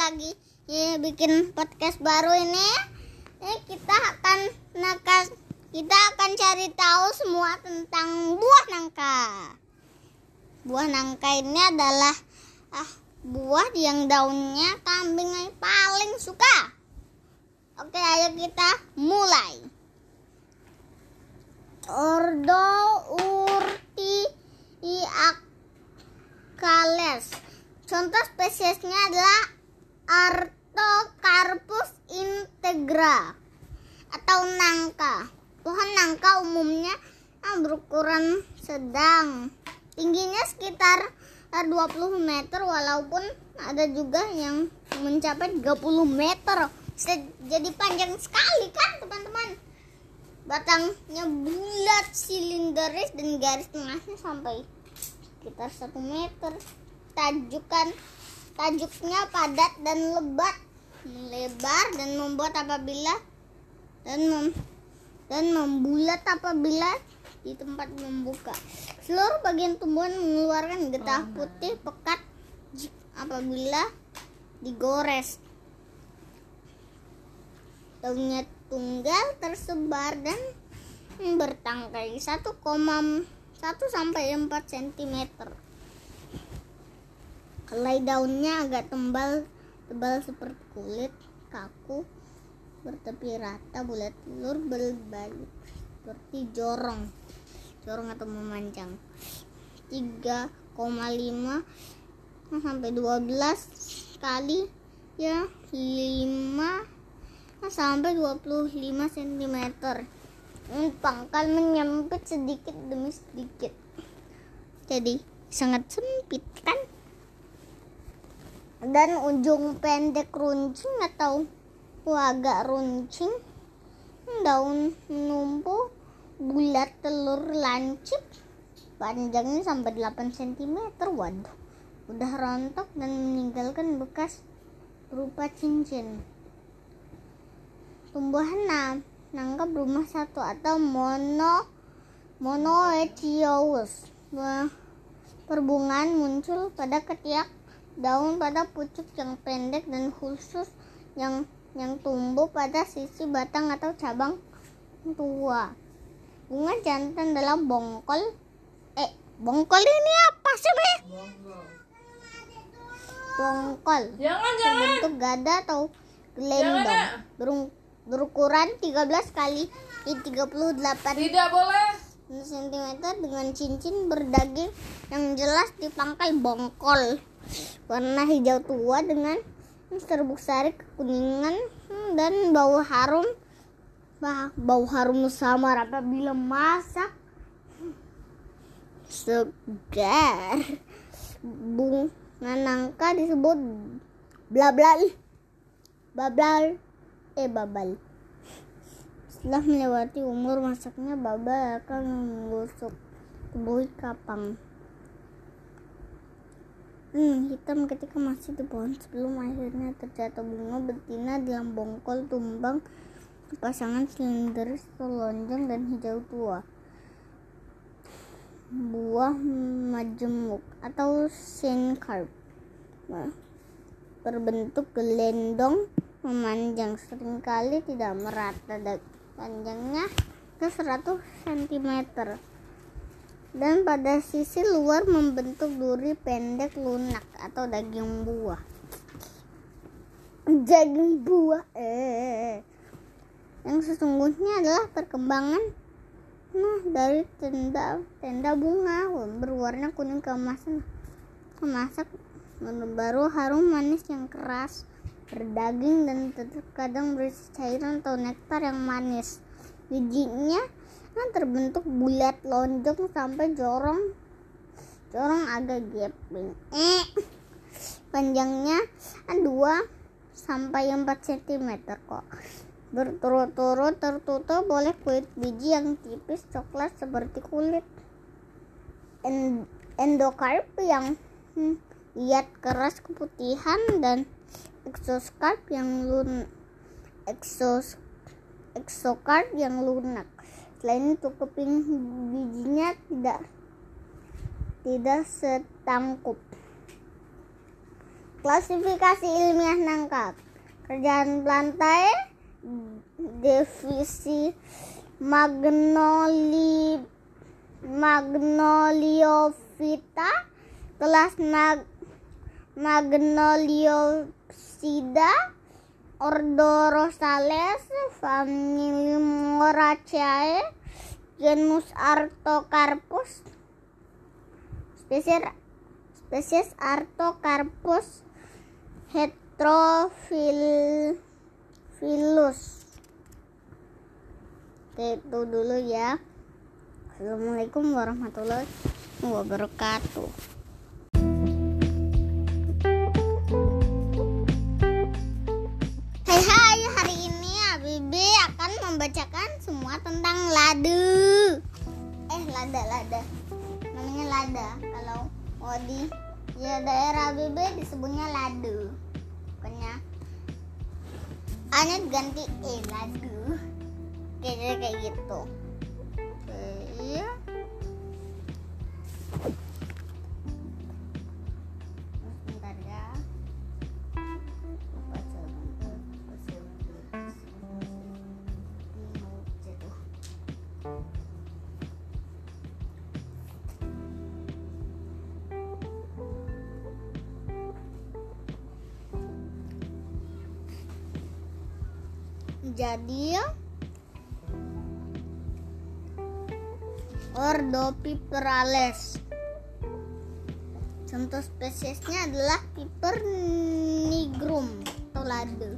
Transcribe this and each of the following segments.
lagi ya, bikin podcast baru ini. Ini kita akan nakas kita akan cari tahu semua tentang buah nangka. Buah nangka ini adalah ah, buah yang daunnya kambing paling suka. Oke, ayo kita mulai. Ordo urtiacales. Contoh spesiesnya adalah Artocarpus integra atau nangka. Pohon nangka umumnya ah, berukuran sedang. Tingginya sekitar 20 meter walaupun ada juga yang mencapai 30 meter. Jadi panjang sekali kan teman-teman. Batangnya bulat, silinderis dan garis tengahnya sampai sekitar 1 meter. Tajukan tajuknya padat dan lebat, melebar dan membuat apabila dan mem, dan membulat apabila di tempat membuka. Seluruh bagian tumbuhan mengeluarkan getah putih pekat apabila digores. Daunnya tunggal tersebar dan bertangkai 1,1 sampai 4 cm. Helai daunnya agak tebal, tebal seperti kulit, kaku, bertepi rata, bulat telur, berbalik seperti jorong, jorong atau memanjang. 3,5 sampai 12 kali ya 5 sampai 25 cm. Pangkal menyempit sedikit demi sedikit. Jadi sangat sempit kan? Dan ujung pendek runcing atau agak runcing daun menumpu bulat telur lancip panjangnya sampai 8 cm waduh udah rontok dan meninggalkan bekas berupa cincin. Tumbuhan nah, nangka berumah satu atau mono monoecious. Perbungaan muncul pada ketiak daun pada pucuk yang pendek dan khusus yang yang tumbuh pada sisi batang atau cabang tua. Bunga jantan dalam bongkol. Eh, bongkol ini apa sih, Be? Bongkol. Jangan, jangan. Bentuk gada atau gelendong. Berung, berukuran 13 kali 38 Tidak boleh. cm dengan cincin berdaging yang jelas di pangkal bongkol warna hijau tua dengan serbuk sari kekuningan hmm, dan bau harum. Bau harum samar apabila masak. Segar. Bunga nangka disebut blablal. Babal eh babal setelah melewati umur masaknya babal akan menggosok tubuh kapang hmm, hitam ketika masih di pohon sebelum akhirnya terjatuh bunga betina dalam bongkol tumbang pasangan silinder lonjong dan hijau tua. Buah majemuk atau sencarp berbentuk gelendong memanjang sering kali tidak merata dan panjangnya ke 100 cm dan pada sisi luar membentuk duri pendek lunak atau daging buah. Daging buah eh yang sesungguhnya adalah perkembangan nah dari tenda tenda bunga berwarna kuning keemasan kemasak baru harum manis yang keras berdaging dan terkadang berisi cairan atau nektar yang manis bijinya kan terbentuk bulat lonjong sampai jorong. Jorong agak gaping eh panjangnya 2 sampai 4 cm kok. Berturut-turut tertutup oleh kulit biji yang tipis coklat seperti kulit endokarp yang hmm, lihat keras keputihan dan exoscarp yang lun exos exocarp yang lunak Selain itu keping bijinya tidak tidak setangkup. Klasifikasi ilmiah nangka. Kerjaan lantai divisi Magnoli Magnoliophyta kelas Mag Magnoliopsida Ordo Rosales famili Moraceae genus Artocarpus spesies spesies Artocarpus heterophilus. Oke itu dulu ya. Assalamualaikum warahmatullahi wabarakatuh membacakan semua tentang ladu Eh lada lada. Namanya lada. Kalau mau di ya daerah Abibi disebutnya ladu Pokoknya A-nya diganti E ladu Kayak kayak gitu Jadi Ordopiperales Contoh spesiesnya adalah Piper nigrum atau lada.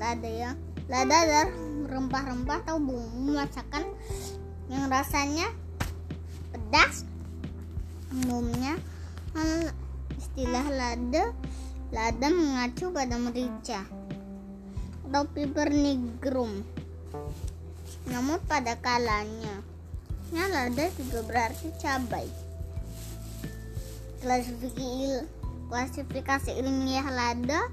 Lada ya. Lada adalah rempah-rempah atau bumbu masakan yang rasanya pedas. Umumnya istilah lada lada mengacu pada merica atau Piper nigrum. Namun pada kalanya, ya lada juga berarti cabai klasifikasi klasifikasi ilmiah lada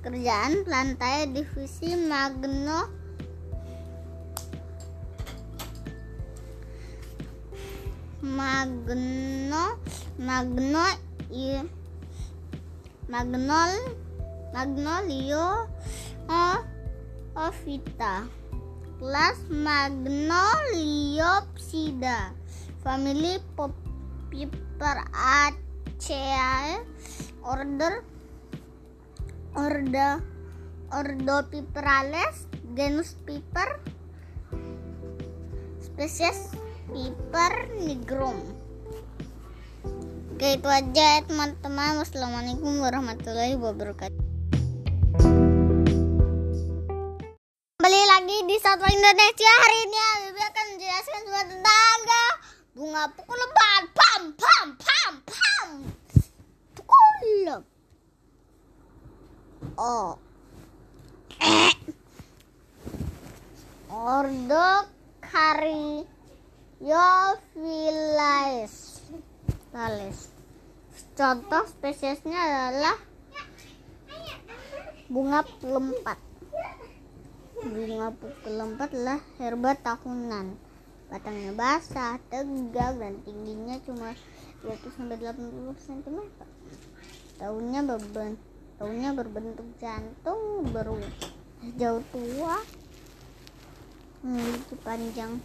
kerjaan lantai divisi magno magno magno i magnol magnolio o ovita. Kelas magnoliopsida family Popiperaceae order order Ordopiperales genus Piper spesies Piper nigrum. Oke itu aja ya teman-teman. Wassalamualaikum warahmatullahi wabarakatuh Indonesia hari ini Bibi akan menjelaskan semua tentang bunga pukul lebat pam pam pam pam pukul oh eh. Ordo Caryophyllaceae Tales. Contoh spesiesnya adalah bunga pelempat. Bunga pelempat adalah herba tahunan. Batangnya basah, tegak, dan tingginya cuma 20-80 cm. Daunnya berben daunnya berbentuk jantung, berjauh tua, memiliki panjang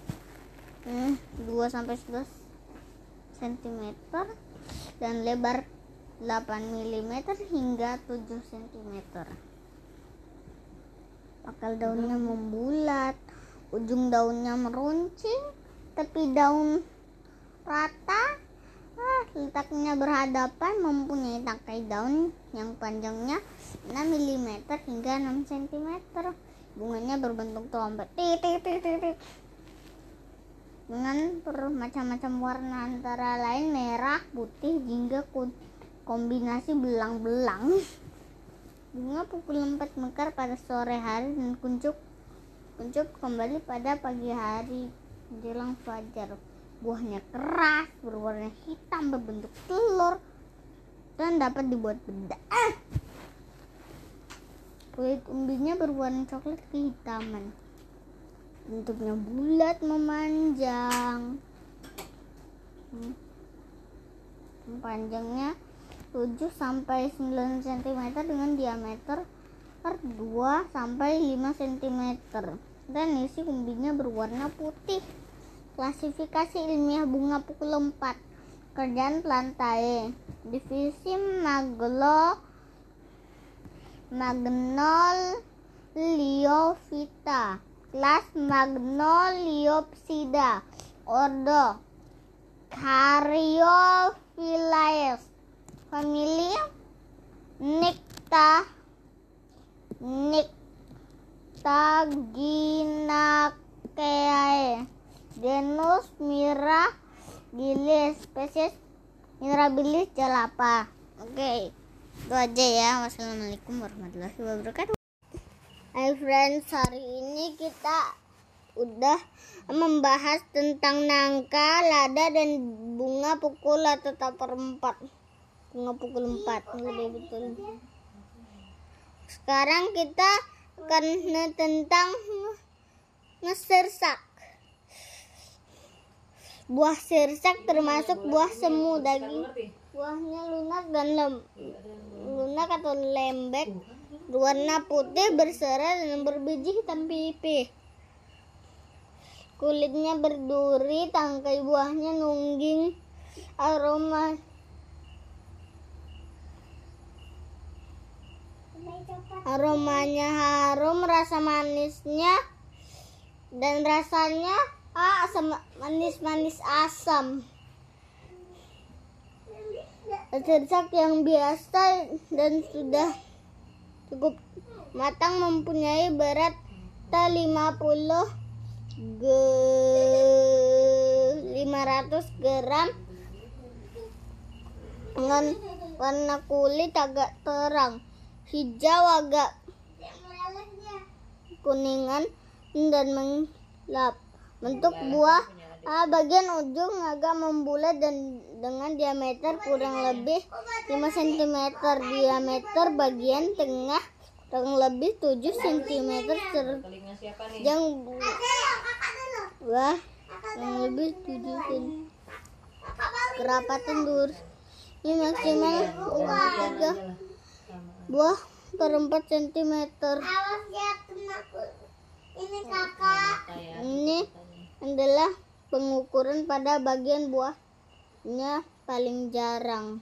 hmm, 2-11 cm dan lebar 8 mm hingga 7 cm. Bakal daunnya membulat, ujung daunnya meruncing, tepi daun rata, ah, letaknya berhadapan, mempunyai tangkai daun yang panjangnya 6 mm hingga 6 cm. Bunganya berbentuk trompet. Titik, titik, titik dengan bermacam-macam warna antara lain merah, putih hingga kombinasi belang-belang. Bunga pukul 4 mekar pada sore hari dan kuncup kuncup kembali pada pagi hari menjelang fajar. Buahnya keras, berwarna hitam, berbentuk telur dan dapat dibuat bedak. Ah! Kulit umbinya berwarna coklat kehitaman bentuknya bulat memanjang hmm. panjangnya 7 sampai 9 cm dengan diameter 2 sampai 5 cm dan isi umbinya berwarna putih. Klasifikasi ilmiah bunga pukul 4. Kerjaan plantae. Divisi maglo Magnoliophyta. Kelas Magnoliopsida. Ordo Caryophyllaceae famili Nicta Nictaginaceae. Genus Mirabilis spesies Mirabilis jalapa. Oke itu aja ya. Wassalamualaikum warahmatullahi wabarakatuh. Hai friends hari ini kita udah membahas tentang nangka, lada dan bunga pukul atau perempat bunga pukul 4 lebih betul. Sekarang kita akan tentang ngesirsak buah sirsak termasuk buah semu daging buahnya lunak dan lem lunak atau lembek warna putih berserat dan berbiji hitam pipih. Kulitnya berduri tangkai buahnya nungging aroma aromanya harum rasa manisnya dan rasanya ah, asam manis-manis asam. Cercak yang biasa dan sudah cukup matang mempunyai berat 50 g 500 gram. Dengan warna kulit agak terang hijau agak kuningan dan mengelap. Bentuk buah ah, bagian ujung agak membulat dan dengan diameter kurang lebih 5 cm. Diameter bagian tengah kurang lebih 7 cm yang buah yang lebih 7 cm. Kerapatan dur ini maksimal untuk 3 buah per 4 cm ini kakak. Ini adalah pengukuran pada bagian buahnya paling jarang.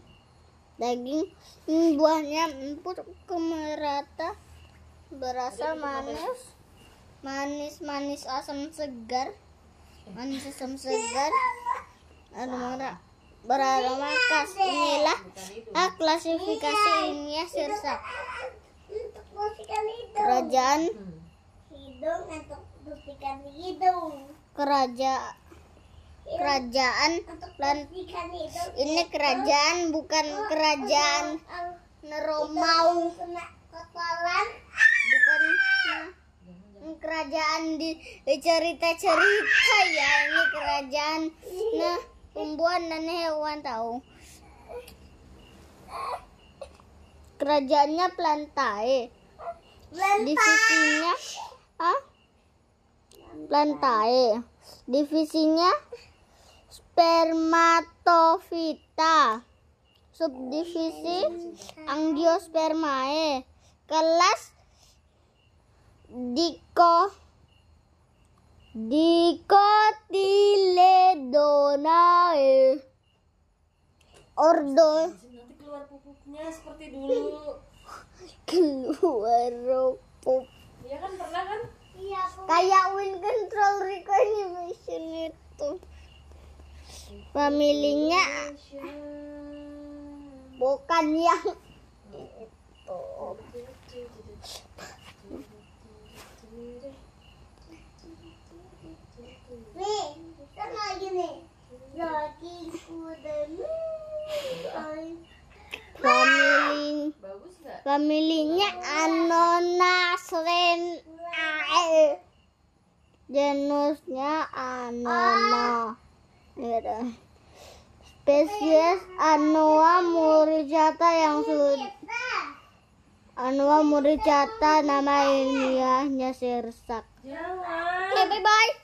Daging ini buahnya empuk kemerata berasa manis. Manis manis asam segar. Manis asam segar. Aroma beraroma khas inilah ah, klasifikasi ilmiah sirsak kerajaan. Hidung kerajaan kerajaan ini kerajaan bukan kerajaan Neromau. Bukan kerajaan di cerita-cerita ya ini kerajaan. Nah tumbuhan dan hewan tahu. Kerajaannya plantae. Divisinya ah plantae. Divisinya spermatofita. Subdivisi angiospermae. Kelas diko Dicotyledonae. Ordo. Nanti keluar pupuknya seperti dulu. keluar pup. Iya kan pernah kan? Iya. Kayak win control recognition itu. Familinya bukan yang itu. Nih, kan lagi nih. Lagi kuda Family, Bagus nggak? familinya Anonasrenae. Genusnya Anona. Ya Spesies Anoa muricata yang sudah Anoa muricata nama ilmiahnya sirsak. Jangan. Oke, bye bye.